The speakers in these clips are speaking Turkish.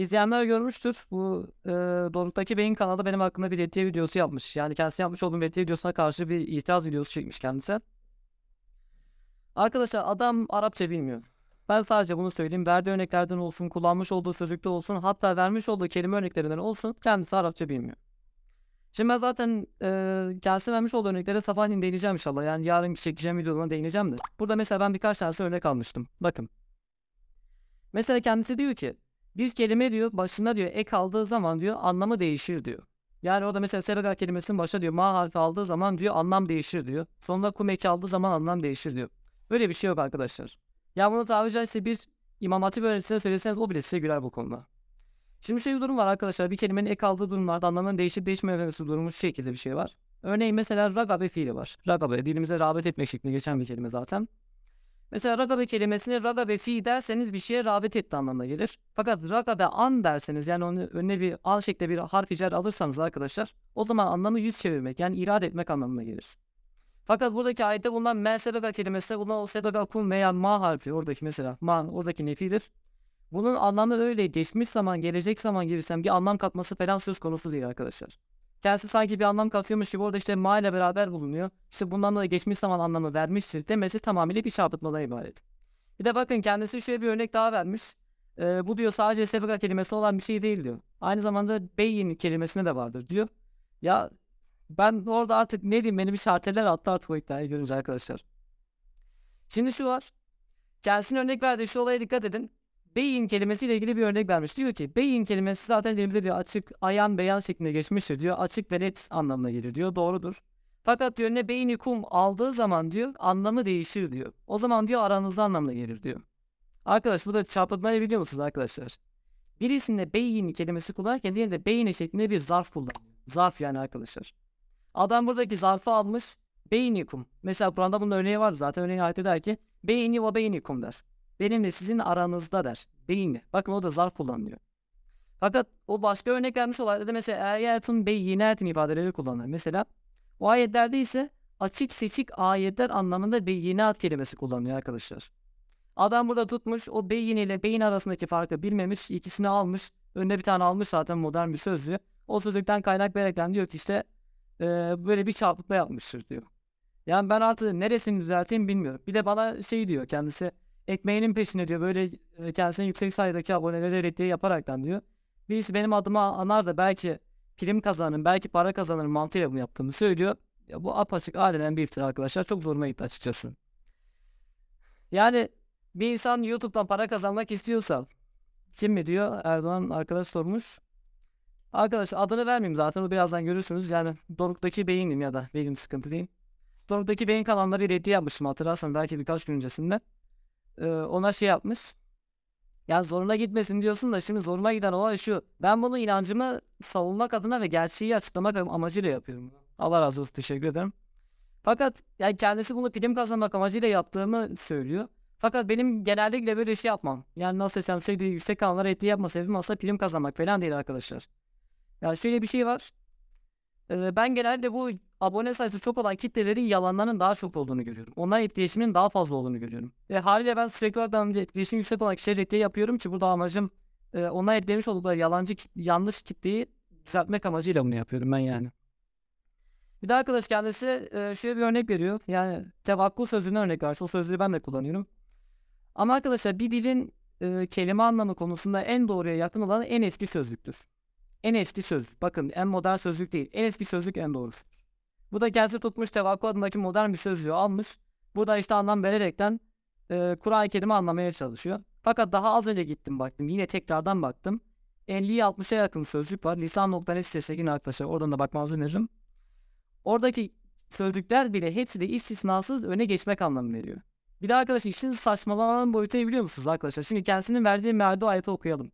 İzleyenler görmüştür. Bu e, Doruk'taki Beyin kanalı benim hakkında bir reddiye videosu yapmış. Yani kendisi yapmış olduğum reddiye videosuna karşı bir itiraz videosu çekmiş kendisi. Arkadaşlar adam Arapça bilmiyor. Ben sadece bunu söyleyeyim. Verdiği örneklerden olsun, kullanmış olduğu sözlükte olsun, hatta vermiş olduğu kelime örneklerinden olsun kendisi Arapça bilmiyor. Şimdi ben zaten e, kendisi vermiş olduğu örneklere sabahleyin değineceğim inşallah. Yani yarın çekeceğim videolarına değineceğim de. Burada mesela ben birkaç tane örnek almıştım. Bakın. Mesela kendisi diyor ki bir kelime diyor başına diyor ek aldığı zaman diyor anlamı değişir diyor. Yani o da mesela sebega kelimesinin başına diyor ma harfi aldığı zaman diyor anlam değişir diyor. Sonunda kum eki aldığı zaman anlam değişir diyor. Böyle bir şey yok arkadaşlar. Ya bunu tabiri caizse bir İmam Hatip öğrencisine söyleseniz o bile size güler bu konuda. Şimdi şöyle bir durum var arkadaşlar. Bir kelimenin ek aldığı durumlarda anlamının değişip değişmemesi durumu şu şekilde bir şey var. Örneğin mesela ragabe fiili var. Ragabe dilimize rağbet etmek şeklinde geçen bir kelime zaten. Mesela ragabe kelimesini ragabe fi derseniz bir şeye rağbet etti anlamına gelir. Fakat ragabe an derseniz yani onu önüne bir an şeklinde bir harf icar alırsanız arkadaşlar o zaman anlamı yüz çevirmek yani irade etmek anlamına gelir. Fakat buradaki ayette bulunan me sebega kelimesi bulunan o sebega kum veya ma harfi oradaki mesela ma oradaki nefidir. Bunun anlamı öyle geçmiş zaman gelecek zaman gibirsem bir anlam katması falan söz konusu değil arkadaşlar. Kendisi sanki bir anlam katıyormuş gibi orada işte ma ile beraber bulunuyor. İşte bundan dolayı geçmiş zaman anlamı vermiştir demesi tamamıyla bir çarpıtmadan ibaret. Bir de bakın kendisi şöyle bir örnek daha vermiş. Ee, bu diyor sadece sebega kelimesi olan bir şey değil diyor. Aynı zamanda beyin kelimesine de vardır diyor. Ya ben orada artık ne diyeyim beni bir şarteler attı artık o iddiayı görünce arkadaşlar. Şimdi şu var. Kendisine örnek verdiği şu olaya dikkat edin. Beyin kelimesiyle ilgili bir örnek vermiş. Diyor ki beyin kelimesi zaten dilimizde diyor açık, ayan, beyan şeklinde geçmiştir diyor. Açık ve net anlamına gelir diyor. Doğrudur. Fakat diyor ne beyni kum aldığı zaman diyor anlamı değişir diyor. O zaman diyor aranızda anlamına gelir diyor. Arkadaş bu da çarpıtmayı biliyor musunuz arkadaşlar? Birisinde beyin kelimesi kullanırken diğerinde beyni şeklinde bir zarf kullanıyor. Zarf yani arkadaşlar. Adam buradaki zarfı almış. Beynikum. Mesela Kur'an'da bunun örneği var zaten. Örneğin ayette der ki beyni ve beynikum der. Benimle sizin aranızda der. Beyni. Bakın o da zarf kullanılıyor. Fakat o başka örnek vermiş olaylarda mesela ayetun beyinetin ifadeleri kullanılır. Mesela o ayetlerde ise açık seçik ayetler anlamında beyinat kelimesi kullanılıyor arkadaşlar. Adam burada tutmuş o beyin ile beyin arasındaki farkı bilmemiş ikisini almış. Önüne bir tane almış zaten modern bir sözlüğü. O sözlükten kaynak verekten diyor ki işte e, böyle bir çarpıtma yapmıştır diyor. Yani ben artık neresini düzelteyim bilmiyorum. Bir de bana şey diyor kendisi ekmeğinin peşine diyor böyle e, kendisine yüksek sayıdaki abonelere reddiye yaparaktan diyor. Birisi benim adıma anar da belki prim kazanırım, belki para kazanırım mantığıyla bunu yaptığımı söylüyor. Ya bu apaçık alenen bir iftira arkadaşlar. Çok zoruma gitti açıkçası. Yani bir insan YouTube'dan para kazanmak istiyorsa kim mi diyor? Erdoğan arkadaş sormuş. Arkadaş adını vermeyeyim zaten o birazdan görürsünüz. Yani Doruk'taki beyinim ya da benim sıkıntı değil. Doruk'taki beyin kanalında bir reddiye yapmıştım hatırlarsan belki birkaç gün öncesinde. Ona şey yapmış. Ya zoruna gitmesin diyorsun da şimdi zoruma giden olay şu. Ben bunu inancımı savunmak adına ve gerçeği açıklamak amacıyla yapıyorum. Allah razı olsun teşekkür ederim. Fakat yani kendisi bunu prim kazanmak amacıyla yaptığımı söylüyor. Fakat benim genellikle böyle şey yapmam. Yani nasıl desem sürekli yüksek kanallara etki yapma sebebim aslında prim kazanmak falan değil arkadaşlar. Yani şöyle bir şey var. Ben genelde bu abone sayısı çok olan kitlelerin yalanlarının daha çok olduğunu görüyorum. Onların etkileşiminin daha fazla olduğunu görüyorum. Ve haliyle ben sürekli olarak etkileşim yüksek olan kişileri reddiye yapıyorum ki burada amacım e, onlar etkilemiş oldukları yalancı yanlış kitleyi düzeltmek amacıyla bunu yapıyorum ben yani. Bir de arkadaş kendisi e, şöyle bir örnek veriyor. Yani tevakkul sözüne örnek verse o sözleri ben de kullanıyorum. Ama arkadaşlar bir dilin e, kelime anlamı konusunda en doğruya yakın olan en eski sözlüktür. En eski sözlük. Bakın en modern sözlük değil. En eski sözlük en doğrusu. Bu da kendisi tutmuş tevakkul adındaki modern bir sözlüğü almış. Burada işte anlam vererekten e, Kur'an-ı Kerim'i anlamaya çalışıyor. Fakat daha az önce gittim baktım. Yine tekrardan baktım. 50'ye 60'a yakın sözlük var. Lisan.net sitesine girin arkadaşlar. Oradan da bakmanızı öneririm. Oradaki sözlükler bile hepsi de istisnasız öne geçmek anlamı veriyor. Bir de arkadaşlar işin saçmalanan boyutunu biliyor musunuz arkadaşlar? Şimdi kendisinin verdiği mealde ayeti okuyalım.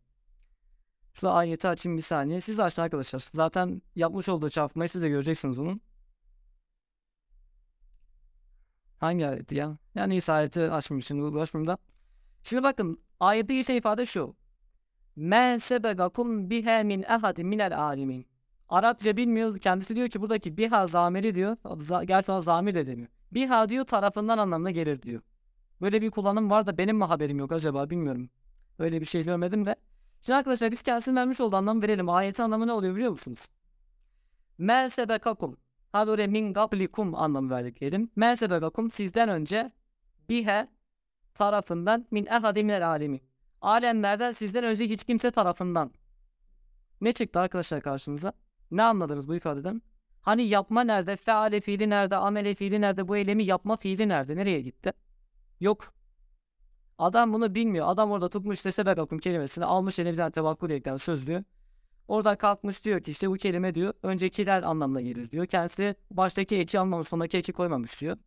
Şu ayeti açayım bir saniye. Siz de açın arkadaşlar. Zaten yapmış olduğu çarpmayı siz de göreceksiniz onun. Hangi ayeti ya? Yani neyse ayeti açmışım. Uğraşmayayım da. Şimdi bakın ayette geçen ifade şu. Men sebegakum bihe min ehadin minel alimin. Arapça bilmiyor. Kendisi diyor ki buradaki biha zamiri diyor. Gerçi ona zamir de demiyor. Biha diyor tarafından anlamına gelir diyor. Böyle bir kullanım var da benim mi haberim yok acaba bilmiyorum. Öyle bir şey görmedim de. Şimdi arkadaşlar biz kendisinin vermiş olduğu anlamı verelim. Ayetin anlamı ne oluyor biliyor musunuz? Mel sebekakum. Hadi oraya min qablikum anlamı verdik diyelim. Mel sebekakum sizden önce bihe tarafından min ehadi minel alemi. Alemlerden sizden önce hiç kimse tarafından. Ne çıktı arkadaşlar karşınıza? Ne anladınız bu ifadeden? Hani yapma nerede? Feale fiili nerede? Amele fiili nerede? Bu eylemi yapma fiili nerede? Nereye gitti? Yok. Adam bunu bilmiyor. Adam orada tutmuş işte sebekakum kelimesini almış eline bir tane tevakkul eklen sözlüğü. Oradan kalkmış diyor ki işte bu kelime diyor öncekiler anlamına gelir diyor. Kendisi baştaki eki almamış sondaki eki koymamış diyor.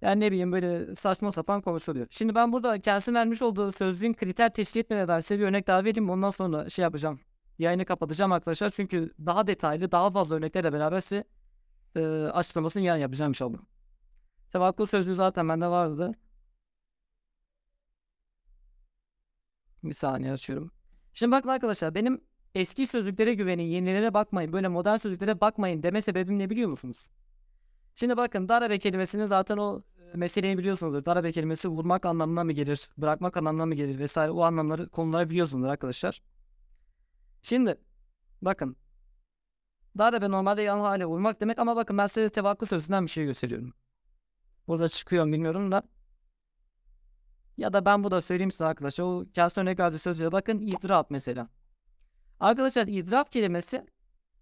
Yani ne bileyim böyle saçma sapan konuşuluyor. Şimdi ben burada kendisi vermiş olduğu sözlüğün kriter teşkil etmeden dair bir örnek daha vereyim. Ondan sonra şey yapacağım. Yayını kapatacağım arkadaşlar. Çünkü daha detaylı, daha fazla örneklerle beraber size e, açıklamasını yarın yapacağım inşallah. Tevakkul sözlüğü zaten bende vardı. Bir saniye açıyorum. Şimdi bakın arkadaşlar benim eski sözlüklere güvenin, yenilere bakmayın, böyle modern sözlüklere bakmayın deme sebebim ne biliyor musunuz? Şimdi bakın darabe kelimesini zaten o e, meseleyi biliyorsunuzdur. Darabe kelimesi vurmak anlamına mı gelir, bırakmak anlamına mı gelir vesaire o anlamları, konuları biliyorsunuzdur arkadaşlar. Şimdi bakın darabe normalde yan hale vurmak demek ama bakın ben size tevakkul sözünden bir şey gösteriyorum. Burada çıkıyor mu bilmiyorum da. Ya da ben bu da söyleyeyim size arkadaşlar. O kağıt örnek verdiği sözlüğe bakın idrap mesela. Arkadaşlar idrap kelimesi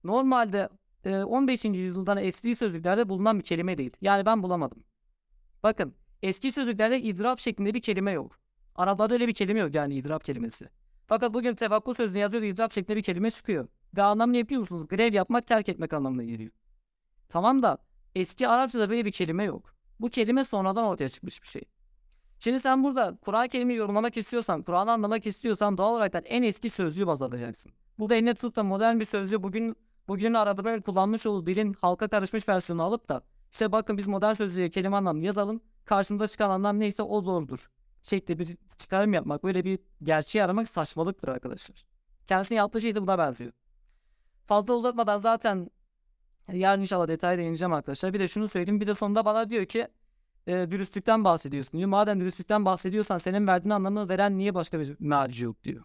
normalde e, 15. yüzyıldan eski sözlüklerde bulunan bir kelime değil. Yani ben bulamadım. Bakın eski sözlüklerde idrap şeklinde bir kelime yok. Araplarda öyle bir kelime yok yani idrap kelimesi. Fakat bugün tevakkul sözlüğüne yazıyor idrap şeklinde bir kelime çıkıyor. Ve anlamı ne biliyor musunuz? Grev yapmak, terk etmek anlamına geliyor. Tamam da eski Arapçada böyle bir kelime yok. Bu kelime sonradan ortaya çıkmış bir şey. Şimdi sen burada Kur'an kelimeyi yorumlamak istiyorsan, Kur'an'ı anlamak istiyorsan doğal olarak en eski sözlüğü baz alacaksın. Burada eline tutup da modern bir sözlüğü bugün bugünün Arap'ın kullanmış olduğu dilin halka karışmış versiyonu alıp da işte bakın biz modern sözlüğe kelime anlamını yazalım. Karşımıza çıkan anlam neyse o doğrudur. Şekli bir çıkarım yapmak, böyle bir gerçeği aramak saçmalıktır arkadaşlar. Kendisinin yaptığı şey de buna benziyor. Fazla uzatmadan zaten yarın inşallah detaylı değineceğim arkadaşlar. Bir de şunu söyleyeyim. Bir de sonunda bana diyor ki e, dürüstlükten bahsediyorsun diyor. Madem dürüstlükten bahsediyorsan senin verdiğin anlamı veren niye başka bir mealci yok diyor.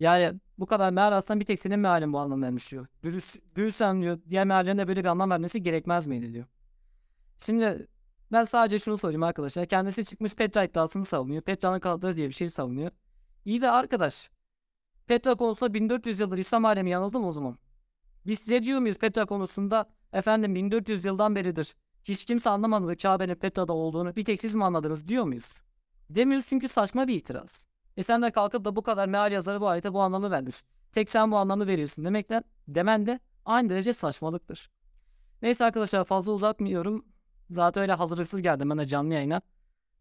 Yani bu kadar meal aslında bir tek senin mealin bu anlam vermiş diyor. Dürüst, dürüstsem diyor diğer meallerin de böyle bir anlam vermesi gerekmez miydi diyor. Şimdi ben sadece şunu söyleyeyim arkadaşlar. Kendisi çıkmış Petra iddiasını savunuyor. Petra'nın kalıpları diye bir şey savunuyor. İyi de arkadaş Petra konusunda 1400 yıldır İslam alemi yanıldı mı o zaman? Biz size diyor muyuz Petra konusunda efendim 1400 yıldan beridir hiç kimse anlamadı Kabe'nin Petra'da olduğunu bir tek siz mi anladınız diyor muyuz? Demiyoruz çünkü saçma bir itiraz. E sen de kalkıp da bu kadar meal yazarı bu ayete bu anlamı vermiş. Tek sen bu anlamı veriyorsun demekten demen de aynı derece saçmalıktır. Neyse arkadaşlar fazla uzatmıyorum. Zaten öyle hazırlıksız geldim ben de canlı yayına.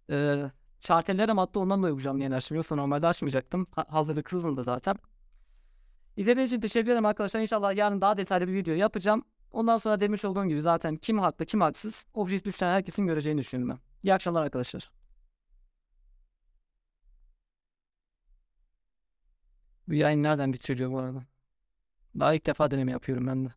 Ee, Çartellerim attı ondan dolayı bu canlı yayını açtım. Yoksa normalde açmayacaktım. Ha- hazırlıksızım da zaten. İzlediğiniz için teşekkür ederim arkadaşlar. İnşallah yarın daha detaylı bir video yapacağım. Ondan sonra demiş olduğum gibi zaten kim haklı kim haksız objektif düşen herkesin göreceğini düşünüyorum ben. İyi akşamlar arkadaşlar. Bu yayın nereden bitiriliyor bu arada? Daha ilk defa deneme yapıyorum ben de.